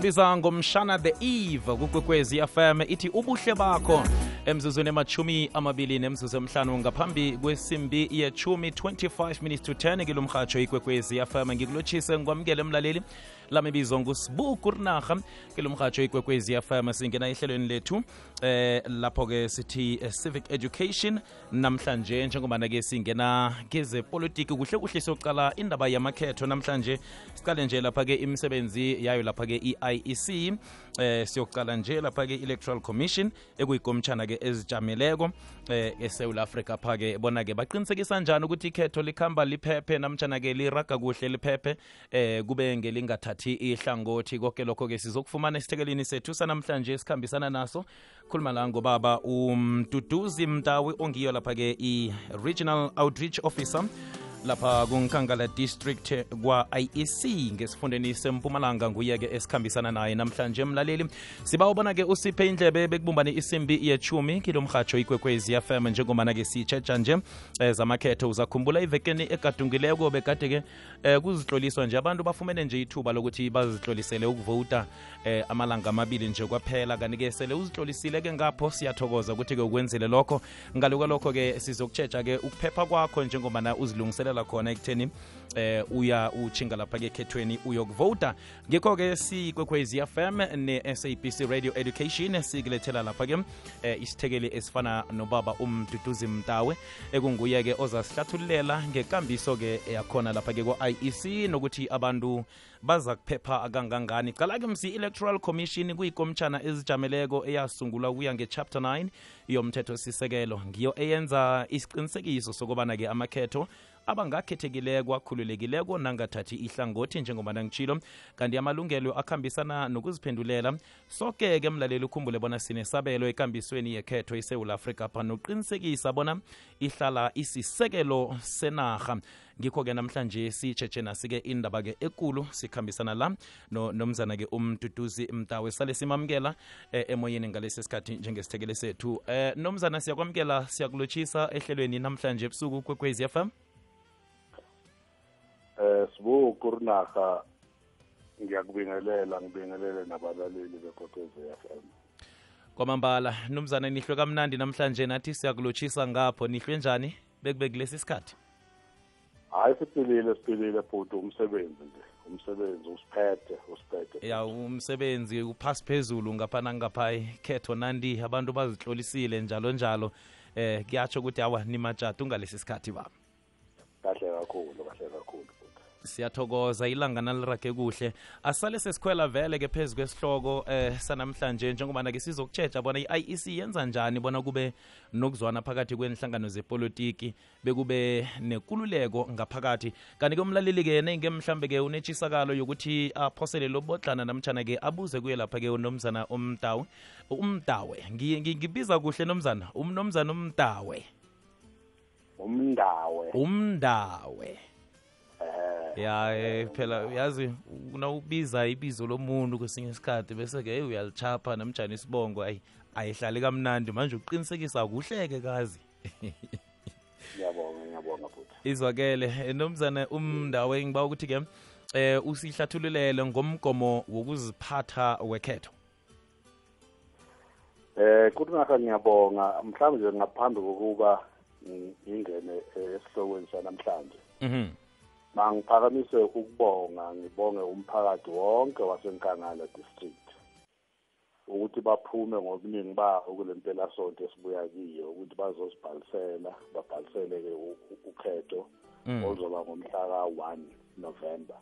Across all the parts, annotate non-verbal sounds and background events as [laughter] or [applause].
sibiza ngomshana the eve kukwekwezi fm ithi ubuhle bakho. Emzuzwini emachumi amabili nemzuzu emhlanu ngaphambi kwesimbi yechumi 25 minutes to 10 kilo mhatsho ikwekwezi fm ngikulotshise ngikwamukele mlaleli lami bizo ngusibu kurinaha kilo mhatsho ikwekwezi fm singena ehlelweni lethu. Eh lapho-ke sithi eh, civic education namhlanje njengobana-ke singena kezepolitiki kuhle kuhle siyocala indaba yamakhetho namhlanje. Sicale nje lapha-ke imisebenzi yayo lapha-ke i-iec eh siyoqala nje lapha-ke electoral commission ekuyikomtshana-ke ezijameleko eh esouth africa pha-ke. Bona-ke baqinisekisa njani ukuthi ikhetho likhamba liphephe namtshana-ke liraga kuhle liphephe? Eh kube ngelingathathi ihlangothi. Konke lokho-ke sizokufumana esithekelini sethu sanamhlanje sikhambisana naso. Khuluma la ngobaba umduduzi mtawi ongiyo lapha-ke i-regional outreach officer lapha kunkankala district kwa-iec ngesifundeni sempumalanga nguye-ke esikhambisana naye namhlanje. Mlaleli siba ubona-ke usiphe indlebe bekubumbane isimbi yechumi kilo mhatsho ikwekwezi fm njengobana-ke siyitsheja nje eh, zamakhetho. Uzakhumbula ivekeni egadungileko bekade-ke eh, kuzihloliswa nje. Abantu bafumene nje ithuba lokuthi bazihlolisele ukuvota eh, amalanga amabili nje kwaphela. Kanti-ke sele uzihlolisile-ke ngapho siyathokoza ukuthi-ke ukwenzile lokho. Ngalo kwalokho-ke sizokutshetsha-ke ukuphepha kwakho njengobana uzilungiselela khona ekutheni eh uya utshinga lapha-ke ekhethweni uyokuvota ngikho-ke sikwekwezi fm ne-sabc radio education sikulethela lapha-ke eh, isithekeli esifana nobaba umduduzi mtawe ekunguye-ke ozasihlathululela ngekambiso-ke yakhona lapha-ke kwa-iec nokuthi abantu baza kuphepha kangangani. Cala-ke msi electoral commission kuyikomtshana ezijameleko eyasungulwa kuya nge-chapter 9 yomthetho-sisekelo. Ngiyo eyenza isiqinisekiso sokubana-ke amakhetho abangakhethekileko akhululekileko nangathathi ihlangothi njengoba ngitshilo kanti amalungelo akhambisana nokuziphendulela soke-ke mlaleli ukhumbule bona sinesabelo ekambisweni yekhetho isewula afrika pha nokuqinisekisa bona ihlala isisekelo senarha. Ngikho-ke namhlanje sitshetshe nasi-ke indaba-ke ekulu sikhambisana la no, nomzana-ke umduduzi mtawe sale simamukela eh, emoyeni ngalesi sikhathi njengesithekele sethu. Eh, nomzana siyakwamukela siyakulotshisa ehlelweni namhlanje ebusuku kwekwezi fm eh sibu kurinaga ngiyakubingelela ngibingelele nabalaleli bekokwezi FM kwamambala nomzana nihlwe kamnandi namhlanje nathi siyakulotshisa ngapho. Nihlwe njani? Bekube kulesi sikhathi hayi siphilile siphilile futhi umsebenzi nje. Umsebenzi usiphethe usiphethe. Ya umsebenzi uphasi phezulu ngapha nangapha ikhetho nandi abantu bazihlolisile njalo njalo. Eh kuyatsho ukuthi awa nimatshata ungalesi sikhathi baba. kahle kakhulu kahle kakhulu siyathokoza ilanga nalirage kuhle. Asale sesikhwela vele ke phezu kwesihloko eh sanamhlanje njengobana ke sizokutshetsha bona i-iec yenza njani bona kube nokuzwana phakathi kwenhlangano zepolitiki bekube nekululeko ngaphakathi. Kanti ke umlaleli-ke nenge mhlambe-ke unetshisakalo yokuthi aphosele lobodlana namtshana-ke abuze kuye lapha-ke unomzana umtawe. Ngi- ngibiza kuhle nomzana. Umnomzana umdawe umndawe. Umndawe. Eh ya eh, phela uyazi unawubiza ibizo lomuntu kwesinye isikhathi bese-ke hey uyalichapha namjani isibongo hayi ayihlali kamnandi. Manje uqinisekisa kuhleke kazi. [laughs] Ngiyabonga ngiyabonga futhi izwakele. Eh, nomzana umndawe ngiba ukuthi-ke eh usihlathululele ngomgomo wokuziphatha wekhetho. Eh ngakho ngiyabonga mhlawumbe nje ngaphambi kokuba ngingene eh, esihlokweni sanamhlanje mhm mangiphakamise ukubonga ngibonge umphakathi wonke wasenkangala district ukuthi baphume ngobuningi babo kule mpelasonto esibuya kiyo ukuthi bazosibhalisela babhalisele-ke ukhetho Mm. ozoba ngomhla ka-one november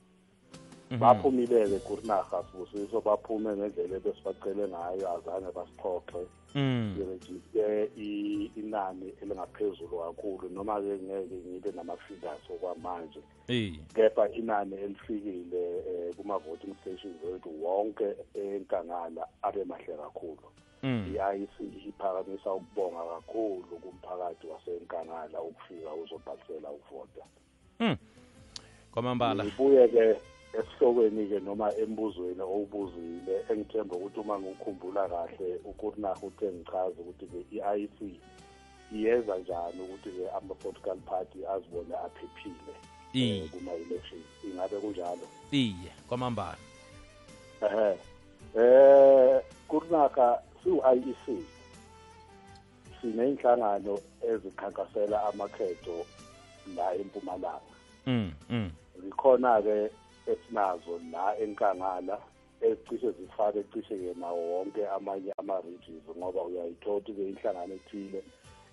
Mhm. baphumile-ke kurinaga sibusiso baphume ngendlela ebesibacele ngayo azange basixoxe Mm. ngirejiste i- inani elingaphezulu kakhulu noma-ke ngeke ngibe nama-figures okwamanje Eh. kepha inani elifikile eh, kuma-voting stations wethu wonke enkangala abe mahle kakhulu Mm. i-iec iphakamisa ukubonga kakhulu kumphakathi wasenkangala ukufika uzobhalisela ukuvota Mm. kwamambala ngibuye-ke esihlokweni-ke noma embuzweni owubuzile engithemba ukuthi uma ngiwukhumbula kahle ukurinaha uthe ngichaze ukuthi-ke i-iec iyenza njani ukuthi-ke ama-political party azibone aphephile eh, kuma-election. Ingabe kunjalo? Iye kwamambala. Ehe. Kunaka siwu-IEC siney'nhlangano ezikhankasela amakhetho la empumalanga. Mm mm. Zikhona-ke esinazo la enkangala ezicishe zifake cishe-ke nawo wonke amanye ama-regions ngoba uyayithola ukuthi-ke inhlangano ethile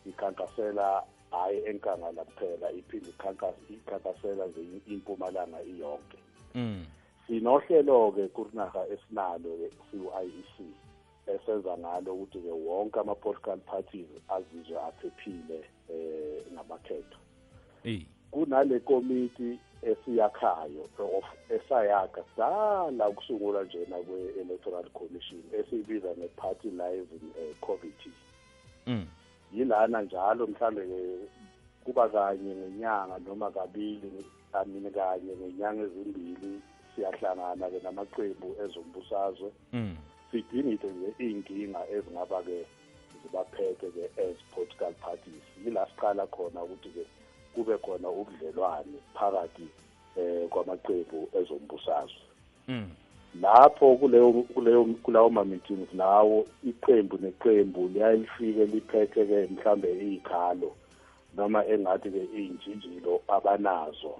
ikhankasela hhayi enkangala kuphela iphinde ikhankas- ikhankasela nje impumalanga iyonke. Mm. Sinohlelo-ke kurinaha esinalo-ke siwu-IEC esenza ngalo ukuthi-ke wonke ama-political parties azizwe aphephile eh ngamakhetho. Kunale komiti esiyakhayo of esayakha sala ukusungula njena kwe-electoral commission esiyibiza nge-party liaison eh, committee mm. Yilana njalo mhlambe-ke kuba kanye ngenyanga noma kabili amini kanye ngenyanga ezimbili siyahlangana-ke namaqembu ezombusazwe. Mm. Sidingide nje iy'nkinga ezingaba-ke zibaphethe-ke as political parties. Yila siqala khona ukuthi-ke kube khona ubudlelwane phakathi eh kwamaqembu ezombusazwe. Mm. Lapho kuleyo kuleyo kulawo ma-meetings lawo iqembu neqembu liyalifike liphethe-ke mhlambe iy'khalo noma engathi-ke iy'ntshintshilo abanazo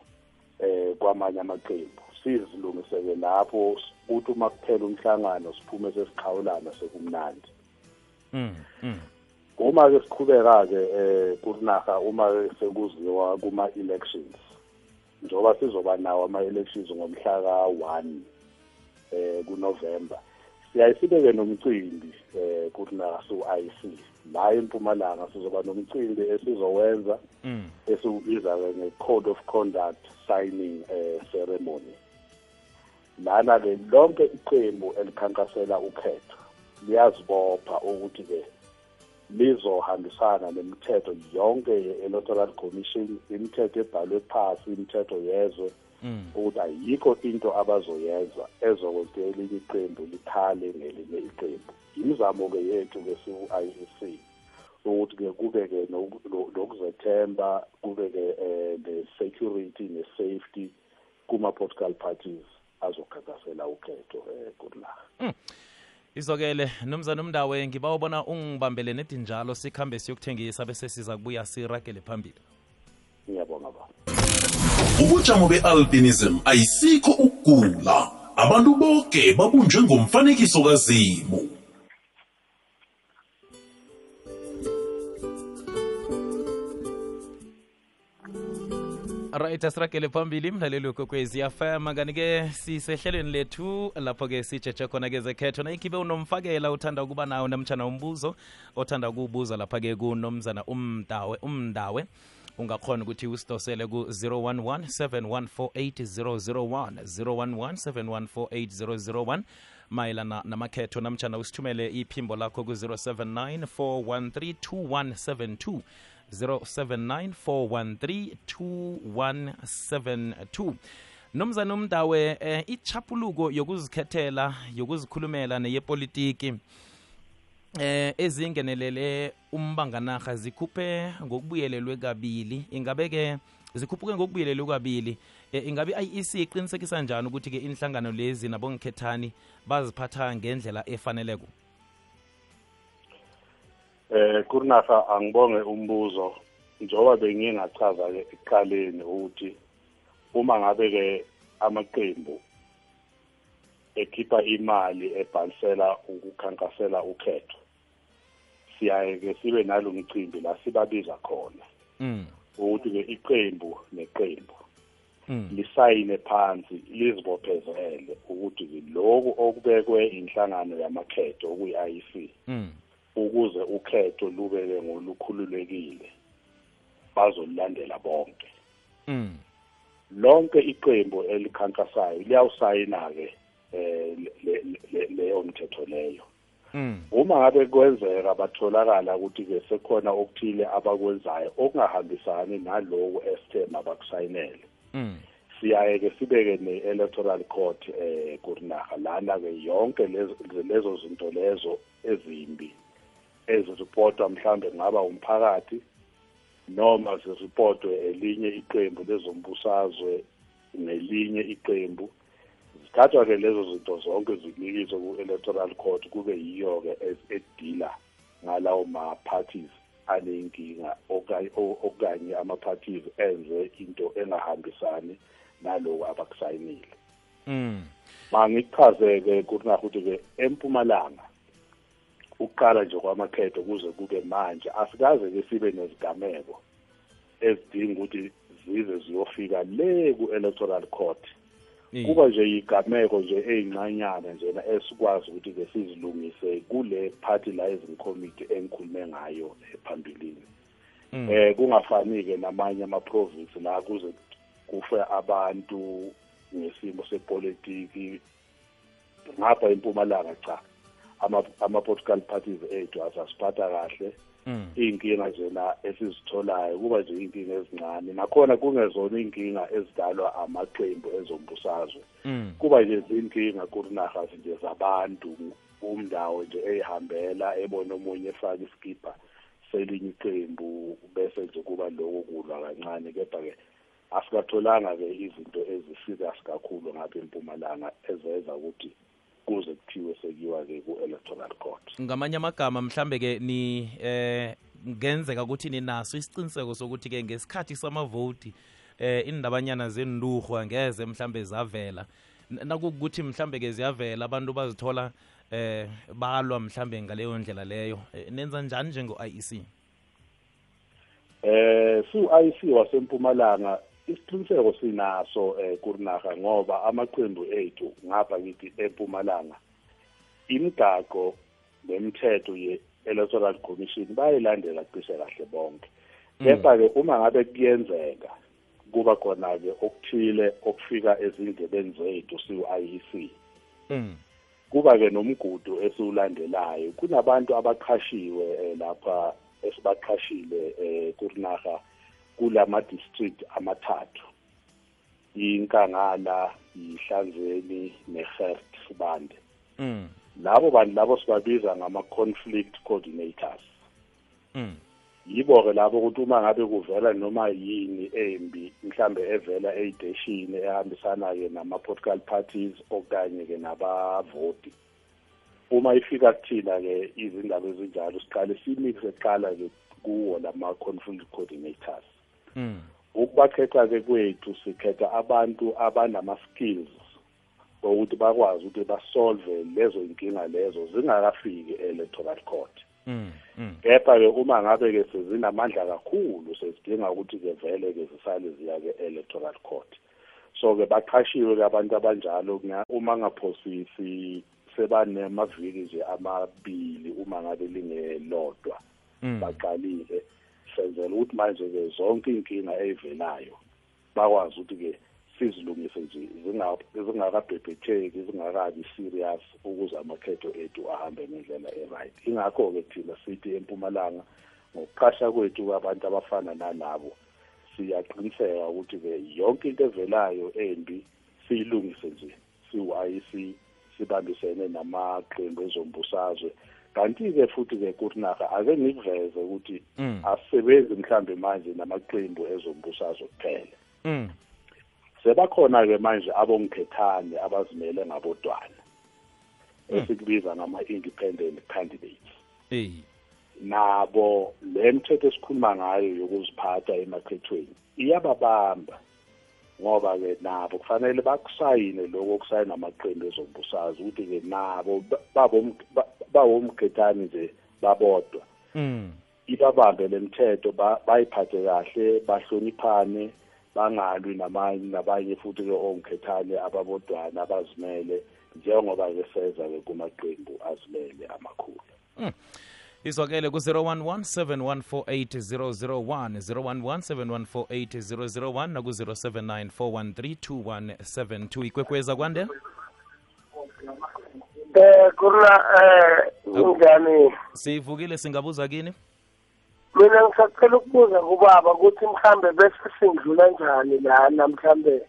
eh kwamanye amaqembu. Sizilungiseke lapho uthi uma kuphela umhlangano siphume sesiqhawulana sekumnandi. Mm. Mm uma-ke siqhubeka-ke eh kurinaha uma sekuziwa kuma-elections njengoba sizoba nawo ama-elections ngomhla ka-one eh kuNovember. Siyaye sibeke nomcimbi eh kurinaha su-IC la empumalanga sizoba nomcimbi esizowenza mm. esiwubiza-ke nge-code of conduct signing eh ceremony. Lana-ke lonke iqembu elikhankasela ukhetho liyazibopha ukuthi-ke lizohambisana nemithetho yonke ye-electoral commission imithetho ebhalwe phasi imithetho yezwe mm. ukuthi ayikho into abazoyenza ezokuthi elinye iqembu likhale ngelinye iqembu. Imizamo-ke yethu-ke siwu-IEC ukuthi-ke kube-ke noku- nokuzethemba kube-ke um ne-security ne-safety kuma-political parties azokhathasela ukhetho um kulaa izokele nomzana umndawe ngiba ubona ungibambele nedi njalo sikhambe siyokuthengisa bese siza kubuya siragele phambili. Ngiyabonga baba. Ubujamo be-albinism ayisikho ukugula. Abantu bonke babunjwe ngomfanekiso kazimu. Right asiragele phambili mlaleli wekwekwezi fm kanti-ke sisehlelweni lethu lapho-ke sijeje khona-ke zekhetho. Nayikhibe unomfakela uthanda ukuba nawo namtshana umbuzo othanda ukuwubuza lapha-ke kunomzana umdawe umndawe. Ungakhona ukuthi usidosele ku-011 7148001 011 7148001 mayelana namakhetho. Namtshana usithumele iphimbo lakho ku-079 413 0794132172 nomzana umdawe eh, ichapuluko yokuzikhethela yokuzikhulumela neyepolitiki eh ezingenelele umbanganarha zikhuphe ngokubuyelelwe kabili. Ingabe ke zikhuphuke ngokubuyelelwe kabili? E, ingabe i-IEC iqinisekisa njani ukuthi ke inhlangano lezi nabongikhethani baziphatha ngendlela efaneleko eh kurinaha angibonge umbuzo njengoba bengingachaza ke ekuqaleni ukuthi uma ngabe ke amaqembu ekhipha imali ebhalisela ukukhankasela ukhetho siyaye ke sibe nalo mcimbi la sibabiza khona mm. ukuthi ke iqembu neqembu Mm. lisayine phansi lizibophezele ukuthi lokhu okubekwe inhlangano yamakhetho okuyi-IEC Mm. Ukuze ukhetho lube ke ngolukhululekile bazolilandela bonke Mm. lonke iqembu elikhankasayo liyawusayina ke le- le- leyo mthetho leyo Mm. uma ngabe kwenzeka batholakala ukuthi ke sekhona okuthile abakwenzayo okungahambisani naloku esithe mabakusayinele Mm. siyaye ke sibeke ne-electoral court eh kurinaha lana ke yonke lezo zinto lezo ezimbi eziripotwa mhlambe ngaba umphakathi noma ziripotwe elinye iqembu lezombusazwe nelinye iqembu. Thathwa-ke lezo zinto zonke zinikiswe ku-electoral court kube yiyo-ke edila ngalawo ma-parties aneyinkinga okanye ama-parties enze into engahambisani naloku abakusayinile. Mm mangichaze-ke kunakuthi-ke empumalanga ukuqala nje kwamakhetho kuze kube manje. Asikaze-ke sibe nezigameko ezidinga ukuthi zize ziyofika le ku-electoral court. Eh, kuba nje yigameko nje eyinqanyana njena esikwazi ukuthi-ke sizilungise kule party liaison committee engikhulume ngayo eh, phambilini mm, eh kungafani-ke namanye ama-province la kuze kufe abantu ngesimo sepolitiki ngapha empumalanga cha. ama- ama-political parties ethu asasiphatha kahle. Mm, iy'nkinga njena esizitholayo kuba nje iy'nkinga ezincane. Nakhona kungezona iy'nkinga ezidalwa amaqembu ezombusazwe. Mm, kuba nje zinkinga kurinaha nje zabantu umndawo nje eyihambela ebona omunye efaka iskipa selinye iqembu bese nje kuba lokho kulwa kancane. Kepha-ke asikatholanga-ke izinto ezi-serious kakhulu ngapha empumalanga ezenza ukuthi kuze kuthiwe sekuyiwa-ke ku-electoral court. Ngamanye amagama mhlambe ke ni eh ngenzeka ukuthi ninaso isiqiniseko sokuthi ke ngesikhathi samavoti eh indabanyana zenduhwa ngeze mhlambe zavela. Nakukuthi mhlambe ke ziyavela abantu bazithola eh balwa mhlambe ngaleyo ndlela leyo. Eh, nenza njani njengo-IEC eh su-IC wasempumalanga isiqiniseko sinaso eh kurinaha ngoba amaqembu ethu ngapha kithi empumalanga imigaqo nemithetho ye-electoral commission bayilandela cishe kahle bonke. Kepha-ke uma ngabe kuyenzeka kuba khona-ke okuthile okufika ezindlebeni zethu siwu-IEC mm. kuba-ke nomgudu esiwulandelayo kunabantu abaqhashiwe eh, lapha esibaqhashile eh, kurinaha kulama district amathathu inkangala ihlanzeni nehert sibande Mm. labo bantu labo sibabiza ngama conflict coordinators Mm. yibo-ke labo ukuthi uma ngabe kuvela noma yini embi mhlambe evela ey'teshini ehambisana-ke nama-political parties okanye-ke nabavoti uma ifika kuthina-ke izindaba ezinjalo siqale simikise kuqala-ke kuwo lama-conflict coordinators Mm. Ukubakhetha-ke kwethu sikhetha abantu abanama-skills ukuthi bakwazi ukuthi basolve lezo inkinga lezo zingakafiki e-electoral court Mm. Mm. kepha-ke uma ngabe-ke sezinamandla kakhulu sezidinga ukuthi-ke vele-ke zisale ziya-ke electoral court so-ke baqhashiwe-ke abantu abanjalo uma ngaphosisi sebanemaviki nje amabili uma ngabe lingelodwa Mm. Senzela ukuthi manje-ke zonke iy'nkinga ey'velayo. Bakwazi ukuthi-ke sizilungise nje zinga- zingakabhebhetheki zingakabi serious ukuze amakhetho ethu ahambe ngendlela e-right. Ingakho-ke thina sithi empumalanga ngokuqasha kwethu abantu abafana nalabo siyaqiniseka ukuthi-ke yonke into evelayo embi siyilungise nje siwu-IEC sibambisene namaqembu ezombusazwe kanti-ke futhi-ke kurinaka ake ngikuveze ukuthi Mm. asisebenzi mhlambe manje namaqembu ezombusazwe kuphela Mm. sebakhona-ke manje abongikhethane abazimele ngabodwana esikubiza ngama-independent candidates nabo le mthetho esikhuluma ngayo yokuziphatha emakhethweni iyababamba ngoba-ke nabo kufanele bakusayine lokho okusayina amaqembu ezombusazi ukuthi-ke nabo ba- babom- ba- bawomkhethane nje babodwa. Mm. ibabambe le mthetho ba- bayiphathe kahle bahloniphane bangalwi namanye nabanye futhi-ke omkhethane ababodwana abazimele njengoba-ke seza-ke kumaqembu azimele amakhulu. Izwakele ku-011 7148001 011 7148001 naku-079 413 ikwekweza kwande? Eh kurna eh unjani sivukile singabuza kini? Mina ngisacela ukubuza kubaba ukuthi mhlambe bese sindlula njani lana mhlambe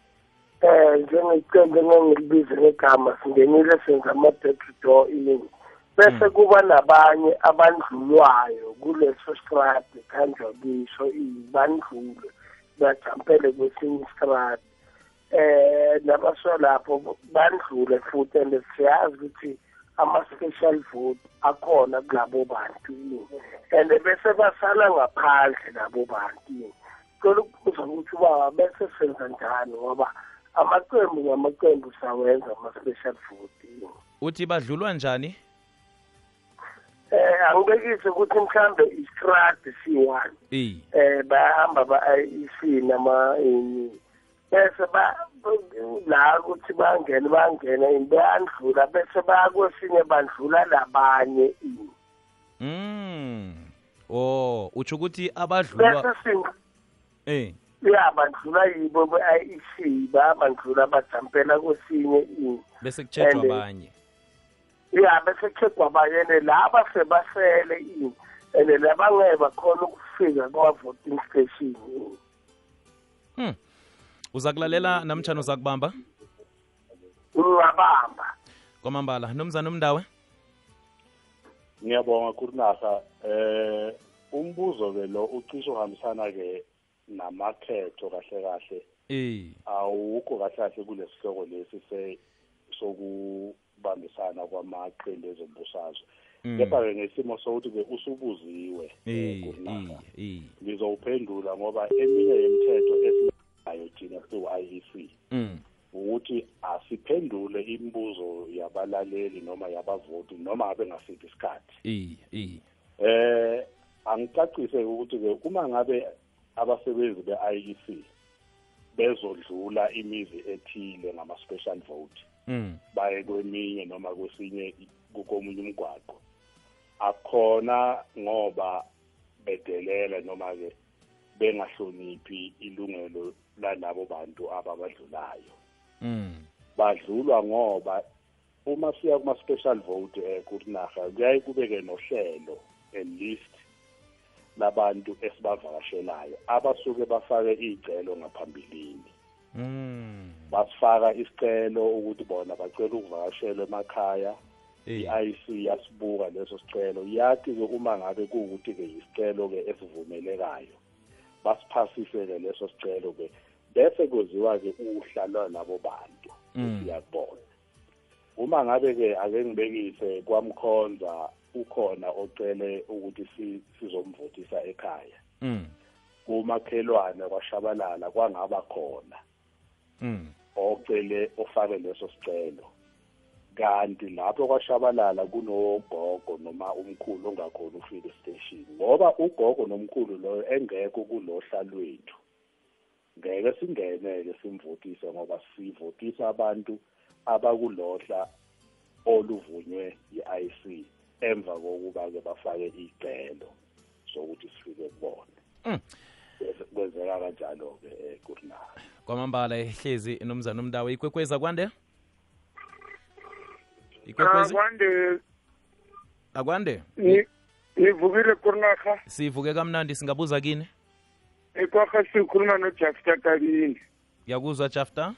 eh njengecembe engilibize ngegama singenile senza ama-back door in bese kuba nabanye abandlulwayo kuleso strati kanjwa kisho bandlulwe. Bajampele kwesinye istrati eh nabasho lapho bandlule futhi and siyazi ukuthi ama-special vote akhona kulabo bantu. And bese basala ngaphandle labo bantu. Cela ukubuza ukuthi ubaba bese senza njani ngoba amaqembu ngamaqembu sawenza ama-special vote. Uthi badlulwa njani? Eh angibekise ukuthi mhlambe istrad C1 eyi. Eh bayahamba ba-IEC nama ini bese ba la ukuthi bangene bangene ini bayandlula bese baya kwesinye bandlula labanye ini. Mm oh utsho ukuthi abadlulwa eh. ya bandlula yibo be-IEC bayabandlula bajampela kwesinye ini. Bese kutshejwa And, abanye. ya bese kuchegwa abanye and laba sebasele ini and labangeke bakhona ukufika kwa-voting station hmm. Uza kulalela namtshana uza kubamba ngingabamba kwamambala nomzana umndawe ngiyabonga kurinasa eh umbuzo ke lo ucishe uhambisana ke namakhetho kahle kahle. Eh awukho kahle kahle kulesihloko lesi se sokubambisana kwamaqembu ezombusazwe. Mm. kepha-ke ngesimo sokuthi ke usubuziwe eh, kuRinasa. ngizowuphendula ngoba eminye yemithetho esinayo thina siwu-IEC mm. Ukuthi asiphendule imibuzo yabalaleli noma yabavoti noma ngabe ngasiphi isikhathi. Eh eh eh angicacise ukuthi ke uma ngabe abasebenzi be-IEC bezodlula imizi ethile ngama special vote mm. baye kweminye noma kwesinye komunye umgwaqo akhona ngoba bedelela noma ke bengahloniphi ilungelo lalabo bantu ababadlulayo. Mm. Badlulwa ngoba uma siya kuma special vote eh kurinaga kuyaye kubeke nohlelo a list labantu esibavakashelayo abasuke bafake izicelo ngaphambilini. Mm. Basifaka isicelo ukuthi bona bacela ukuvakashela emakhaya eh i-IC yasibuka leso sicelo. Yathi ke uma ngabe kuwukuthi ke isicelo ke esivumelekayo basiphasise ke leso sicelo ke. Bese kwenziwa ke uhla lwalabo bantu. Mm. siyakubona uma ngabe ke ake ngibekise kwamkhonza ukhona ocele ukuthi si- sizomvotisa ekhaya. Mm. Kumakhelwane kwashabalala kwangaba khona. Mm. Ocele ofake leso sicelo. Kanti lapho kwashabalala kunogogo noma umkhulu ongakhona ufika estation ngoba ugogo nomkhulu loyo engekho kulohla lwethu. Ngeke singeneke simvotise ngoba sivotisa abantu abakulohla oluvunywe yi-IC emva kokuba ke bafake icelo sokuthi sifike kubona Mm. Kwenzeka kanjalo ke eh, kwamambala ehlezi nomzana umndawe ikwekwezi kwande? Ikwekwezi? Kwande akwande? Ni- nivukile kurinaha sivuke kamnandi singabuza kini? Ekwaha sikhuluma nojafta kabini yakuzwa jafta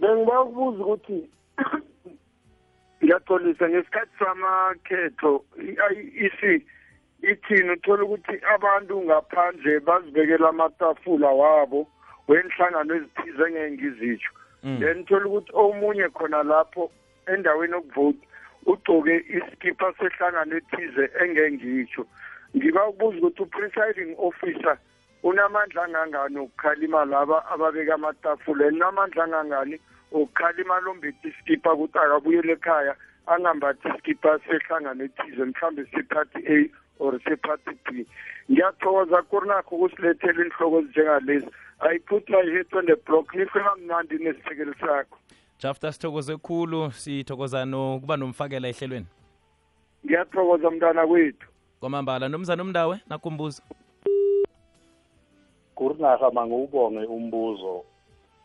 bengiba ukubuza ukuthi [clears throat] ngiyaxolisa ngesikhathi samakhetho i-IEC ithini? Uthola ukuthi abantu ngaphandle bazibekela amatafula wabo wenhlangano ezithize engeke ngizitsho Mm. then thola ukuthi omunye khona lapho endaweni yokuvota ugcoke iskipa sehlangano ethize engeke ngitsho ngiba ukubuza ukuthi u-presiding officer unamandla angangani ukukhalima laba ababeka amatafula? Unamandla angangani ukukhalima lombethi iskipa ukuthi akabuyele ekhaya angambathi iskipa sehlangano ethize mhlawumbe sephathi a or sephathi b? Ngiyathokoza kurinakho ukusilethela inhloko ezinjengalezi. I put my head on the block nifika mnandi nesithekeli sakho. Jafta sithokoze khulu sithokoza nokuba nomfakela ehlelweni. Ngiyathokoza mntwana kwethu kwamambala nomzana umndawe nakumbuza. Kurinaka mangiwubonge umbuzo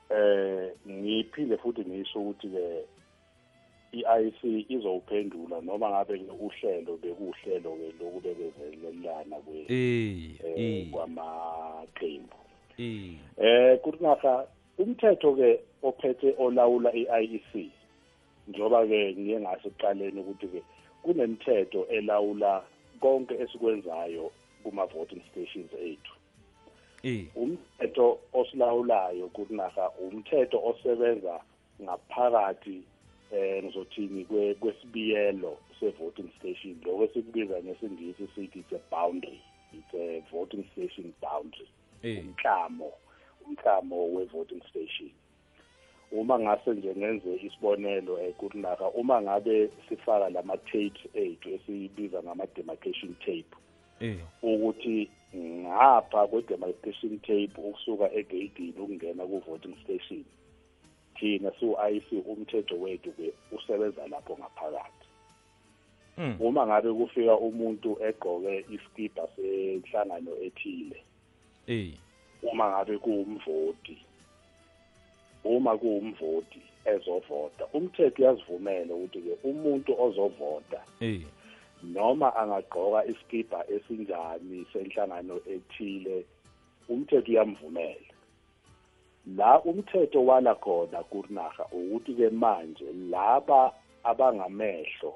eh ngiphinde futhi ngisho ukuthi ke i-IC izowuphendula noma ngabe uhlelo bekuhlelo ke lokubekezelelana kwe eh kwamaqembu. Eh eh kurinaka umthetho ke ophethe olawula i-IEC njoba ke ngiye ngaso ekuqaleni ukuthi ke kunemithetho elawula konke esikwenzayo kuma voting stations ethu. Eh umthetho osilawulayo kunaha umthetho osebenza ngaphakathi eh ngizothini kwe- kwesibiyelo se-voting station lo esikubiza ngesingisi sithi it's a boundary it's a voting station boundary eh umklamo. Umklamo we-voting station. Uma ngase nje ngenze isibonelo eh kurinaka uma ngabe sifaka lama tapes ethu esiyibiza ngama demarcation tape eh. ukuthi ngapha kwe-demarcation tape ukusuka egeyidini ukungena ku-voting station thina siwu-IC umthetho wethu ke usebenza lapho ngaphakathi. Mm uma ngabe kufika umuntu egqoke iskipa senhlangano ethile eh. Uma ngabe kuwumvoti uma kuwumvoti ezovota umthetho uyasivumela ukuthi ke umuntu ozovota eh. noma angagqoka iskipa esinjani senhlangano ethile umthetho uyamvumela. La umthetho wala khona kurinaga ukuthi ke manje laba abangamehlo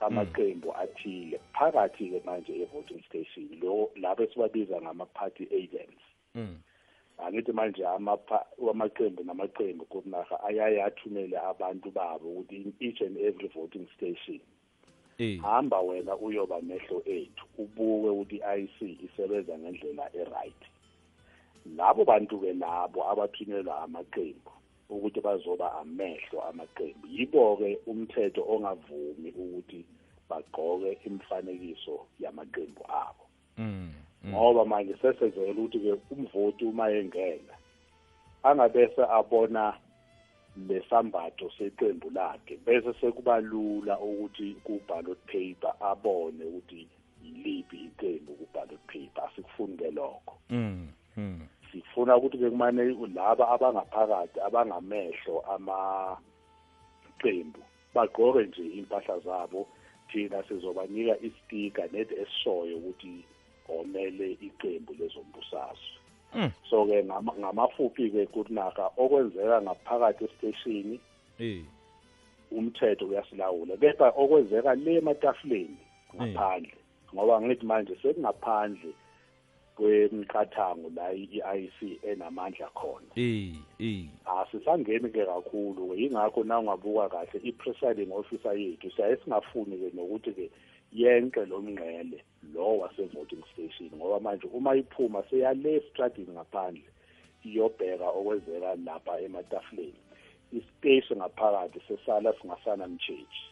amaqembu athile phakathi ke manje e-voting station lo labo esibabiza ngama-party agents mm angithi manje amapha- amaqembu namaqembu kurinaga ayaye athumele abantu babo ukuthi in each and every voting station hamba wena uyoba mehlo ethu ubuke ukuthi i-IC isebenza ngendlela e-right. Labo bantu ke labo abathunyelwa amaqembu ukuthi bazoba amehlo amaqembu. Yibo ke umthetho ongavumi ukuthi bagqoke imifanekiso yamaqembu abo. Mm mm. Ngoba manje sesenzela ukuthi ke umvoti uma engena angabese abona lesambatho seqembu lakhe bese sekuba lula ukuthi ku ballot paper abone ukuthi yiliphi iqembu ku ballot paper. Asikufuni ke lokho. Mm mm. Sifuna ukuthi ke kumane laba abangaphakathi abangamehlo amaqembu bagqoke nje impahla zabo. Thina sizobanika istika net esishoyo ukuthi omele iqembu lezombusazwe. Mm. so ke ngama- ngamafuphi ke kurinaka okwenzeka ngaphakathi esiteshini umthetho uyasilawula kepha okwenzeka le ematafuleni ngaphandle ngoba ngithi manje sekungaphandle kwemiqathango la i-IC enamandla khona. Eh eh asisangeni ke kakhulu ke yingakho na ungabuka kahle i-presiding officer yethu siyaye singafuni ke nokuthi ke yenke lo mngcele lo wase-voting station ngoba manje uma iphuma seyale estradini ngaphandle iyobheka okwenzeka lapha ematafuleni. Ispace ngaphakathi sesala singasana mchechi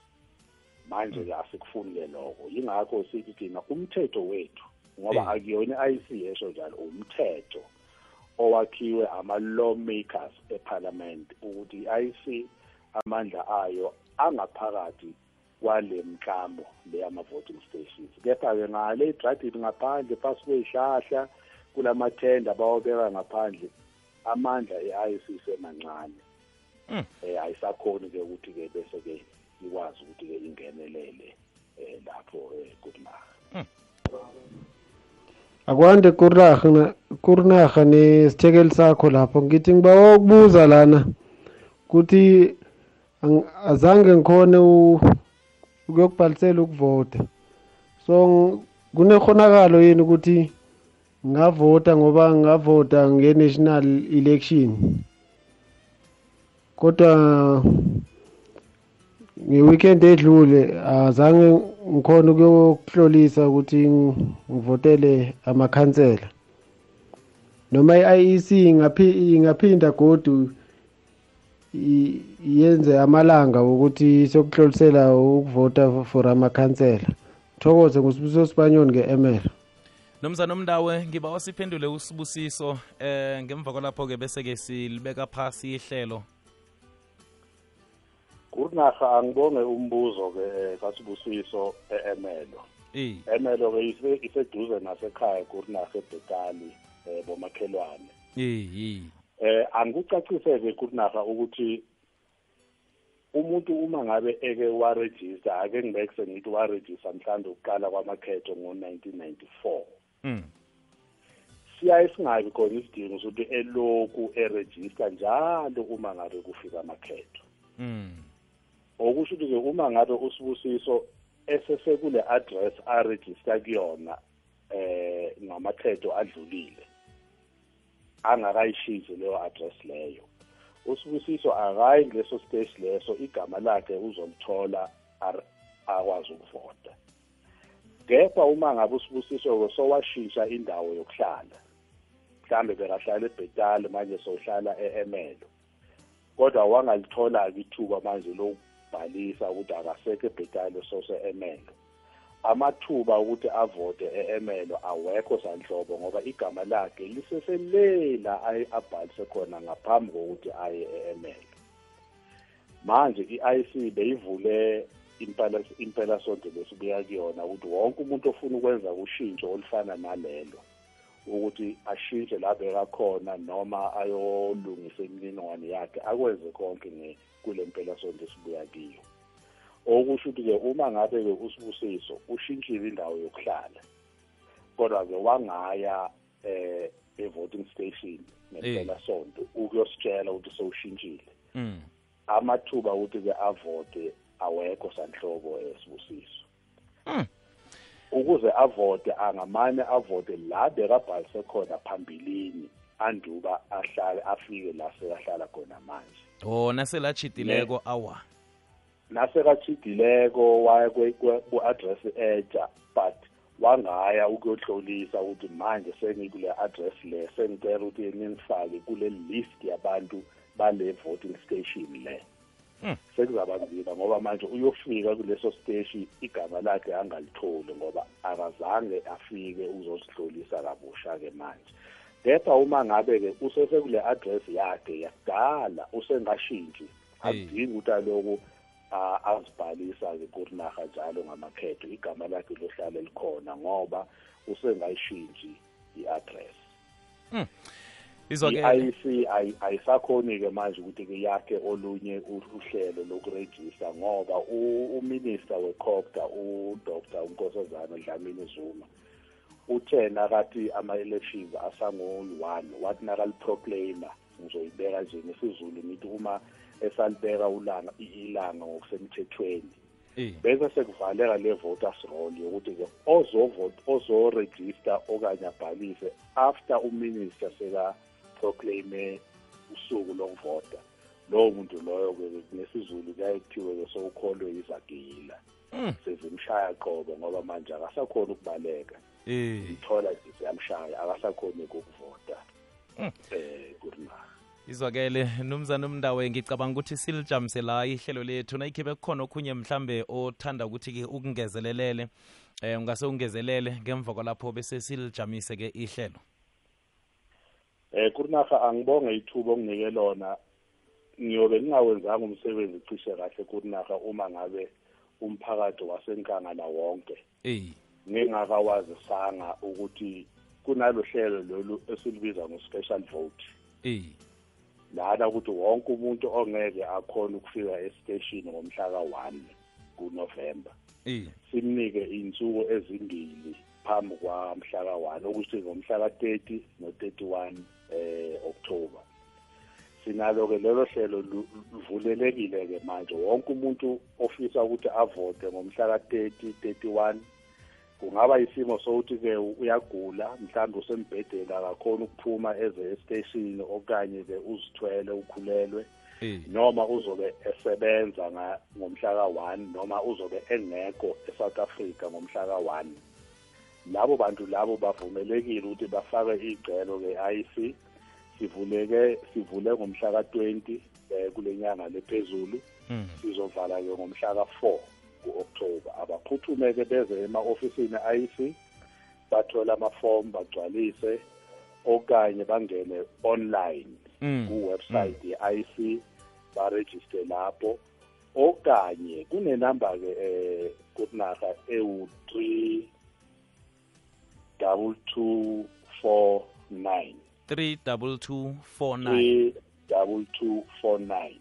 manje ke asikufuni ke lokho. Yingakho sithi thina umthetho wethu ngoba Eh. akuyona i-IC yesho njalo umthetho owakhiwe ama-lawmakers eparliament ukuthi i-IC amandla ayo angaphakathi kwale mklamo leyama-voting stations. Kepha-ke ngale edradini ngaphandle phasi kwey'hlahla kulamathenda bawobeka ngaphandle amandla e-IC semancane Mm. eh ayisakhoni-ke ukuthi-ke bese-ke ikwazi ukuthi-ke ingenelele eh lapho eh kunaha akwande kurarha na- kurinarha nesithekeli sakho lapho. Ngithi ngiba ukubuza lana ukuthi ang- azange ngikhone u- ukuyokubhalisela ukuvota. So ng- kunekhonakalo yini ukuthi ngavota ngoba ngavota nge-national election? Kodwa nge-weekend edlule azange ngikhona ukuyokuhlolisa ukuthi ngivotele amakhansela. Noma i-IEC ingaphi- ingaphinda godu i- yenze amalanga wokuthi sokuhlolisela ukuvota for amakhansela. Thokoze ngusibusiso sibanyoni nge-ml nomzana omndawe ngiba wasiphendule usibusiso eh ngemva kwalapho ke bese ke silibeka phasi ihlelo. Kunaha angibonge umbuzo-ke kasibusiso e-emelo eh emelo-ke ise- iseduze nasekhaya kunaha ebhetali um bomakhelwane. Eh eh eh angikucacise-ke kunaha ukuthi umuntu uma ngabe eke warejista ake ngibeke sengithi warejista mhlawumbe ukuqala kwamakhetho ngo-1994 mm siyaye singabi khona isidingo sokuthi eloku erejista njalo uma ngabe kufika amakhetho. Mm okusho ukuthi-ke uma ngabe usibusiso esesekule address arejista kuyona eh ngamakhetho adlulile angakayishintshe leyo address leyo. Usibusiso akayi kuleso stage leso igama lakhe uzolithola akwazi ukuvota. Kepha uma ngabe usibusiso sowashintsha indawo yokuhlala mhlambe bekahlala ebhetali manje sowuhlala e-emelo kodwa wangalithola-ke ithuba manje lokubhalisa ukuthi akasekho ebhetali sose-emelo. Amathuba ukuthi avote e-emelo awekho sanhlobo ngoba igama lakhe liseselela aye abhalise khona ngaphambi kokuthi aye e-emelo manje i-IC beyivule impela impela sonto lesibuya kuyona ukuthi wonke umuntu ofuna ukwenza ushintsho olufana nalelo ukuthi ashintshe la bekakhona noma ayolungisa imininingwane yakhe akwenze konke nge kule mpela sonto esibuya kiyo. Okusho ukuthi-ke uma ngabe-ke usibusiso ushintshile indawo yokuhlala. Kodwa-ke wangaya eh e-voting station ngempela sonto ukuyositshela ukuthi sewushintshile Mm. amathuba ukuthi-ke avote awekho sanhlobo esibusiso Mm. ukuze avote angamane avote la bekabhalise khona phambilini anduba ahlale afike la sekahlala khona manje. Wona selachidileko awa. Nasekachidileko waya ku-address entsha but wangaya ukuyohlolisa ukuthi manje sengikule address le sengicela ukuthi ningifake kule list yabantu bale voting station le. Hmm. sekuzaba nzima ngoba manje uyofika kuleso siteshi igama lakhe angalitholi ngoba akazange afike uzosihlolisa kabusha-ke manje. Kepha uma ngabe-ke usesekule address yakhe yakudala usengashintshi akudingi ukuthi aloku ah, azibhalisa-ke kurinaha njalo ngamakhetho igama lakhe lohlala likhona ngoba usengayishintshi i-address. Izwakele i-IC ayi- ayisakhoni-ke manje ukuthi-ke yakhe olunye uhlelo lokurejista ngoba u- uminister wecopter udr unkosazana dlamini zuma uthe nakathi ama-elections asangu-one wathi nakaliproclaima ngizoyibeka nje nesizulu ngithi uma esalibeka ulanga i- ilanga ngokusemthethweni Eh. bese sekuvaleka le voters roll yokuthi-ke ozovote ozorejista okanye abhalise after uminister seka-proclaime usuku lokuvota lowo muntu loyo-ke nesizulu kuyaye kuthiwe-ke sowukholwe izagila Mm. sezimshaya qobo ngoba manje akasakhoni ukubaleka Eh. ithola nje siyamshaya akasakhoni ukuvota Mm. eh kurinaha izwakele numzana umndawe ngicabanga ukuthi silijamise la ihlelo lethu. Nayikhibe kukhona okhunye mhlambe othanda ukuthi-ke ukungezelelele eh ungase ungezelele ngemva kwalapho bese silijamise-ke ihlelo. Eh kurinaha angibonge ithuba onginike lona. Ngiyobe ngingawenzanga umsebenzi cishe kahle kurinaha uma ngabe umphakathi wasenkangala wonke. Eh ngingakawazisanga ukuthi kunalo hlelo lolu esilibiza ngo-special vote. Eh lana ukuthi wonke umuntu ongeke akhona ukufika esiteshini ngomhla ka-one kunovemba eh simnike iy'nsuku ezimbili phambi kwamhla ka-one ukuthi ngomhla ka-thirty no-thirty-one eh October. Sinalo-ke lelo hlelo lu- luvulelekile-ke manje. Wonke umuntu ofisa ukuthi avote ngomhla ka-thirty thirty-one kungaba isimo sokuthi-ke uyagula mhlawumbe usembhedeni akakhona ukuphuma eze esiteshini okanye-ke uzithwele ukhulelwe. Eh. Noma uzobe esebenza nga- ngomhla ka-one noma uzobe engekho e-south africa ngomhla ka-one. Labo bantu labo bavumelekile ukuthi bafake iy'celo ke-IC sivuleke sivule ngomhla ka-twenty um kule nyanga lephezulu mm. sizovala-ke ngomhla ka-four. Ku-october. Abaphuthume-ke beze ema-ofisini e-IC bathole amafomu bagcwalise okanye bangene online Mm. ku-website ye-IC barejiste lapho. Okanye kunenamba-ke eh kunaha ewu-three double two four nine. 32249 three double two four nine.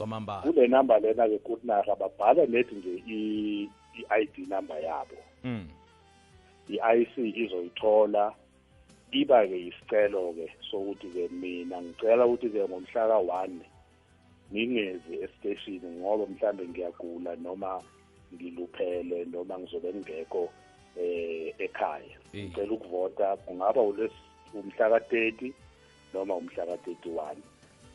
Kwamambala. Kule namba lena-ke kunaha babhala nethi nje i- i-ID number yabo. Mm. i-IC izoyithola. Iba-ke yisicelo-ke sokuthi-ke mina ngicela ukuthi-ke ngomhla ka-one ngingezi esiteshini ngoba mhlambe ngiyagula noma ngiluphele noma ngizobe ngekho eh ekhaya. Ngicela ukuvota kungaba umhla ka-thirty noma umhla ka-31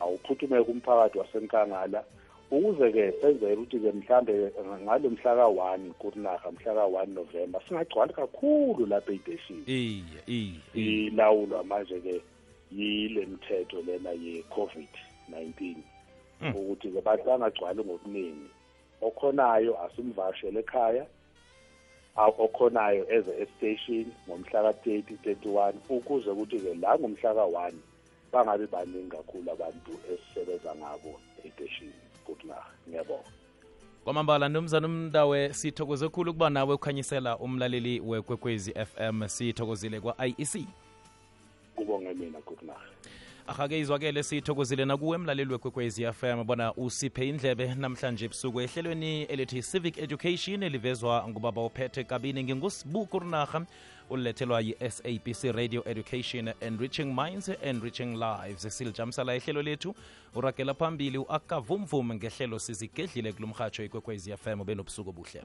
awuphuthume kumphakathi wasenkangala. Ukuze-ke senzele ukuthi-ke mhlambe ngalo mhla ka-one kurinaha mhla ka-one november singagcwali kakhulu lapha ey'teshini. Ilawulwa manje-ke yile mithetho lena ye-covid-19 Mm. ukuthi-ke bangagcwali ngobuningi okhonayo asimvashele ekhaya okhonayo eze estation ngomhla ka-30 31 ukuze ukuthi-ke la ngomhla ka-1 bangabi baningi kakhulu abantu esisebenza ngabo ey'teshini kunaha ngiyabonga. Kwamambala mnumzana umndawe sithokoze khulu ukuba nawe ukhanyisela umlaleli wekwekwezi fm sithokozile kwa-iec kubonge mina kunaha ahake izwakele sithokozile nakuwe emlaleli wekwekwezi fm bona usiphe indlebe namhlanje ebusuku ehlelweni elithi civic education elivezwa ngubaba uphethe kabini ngingusibuku rinarha olulethelwa yi-sabc radio education enriching minds enriching lives. Silijamisala ihlelo lethu uragela phambili u-akavumvum ngehlelo sizigedlile kulo mhatsho ikwekwezi fm benobusuku obuhle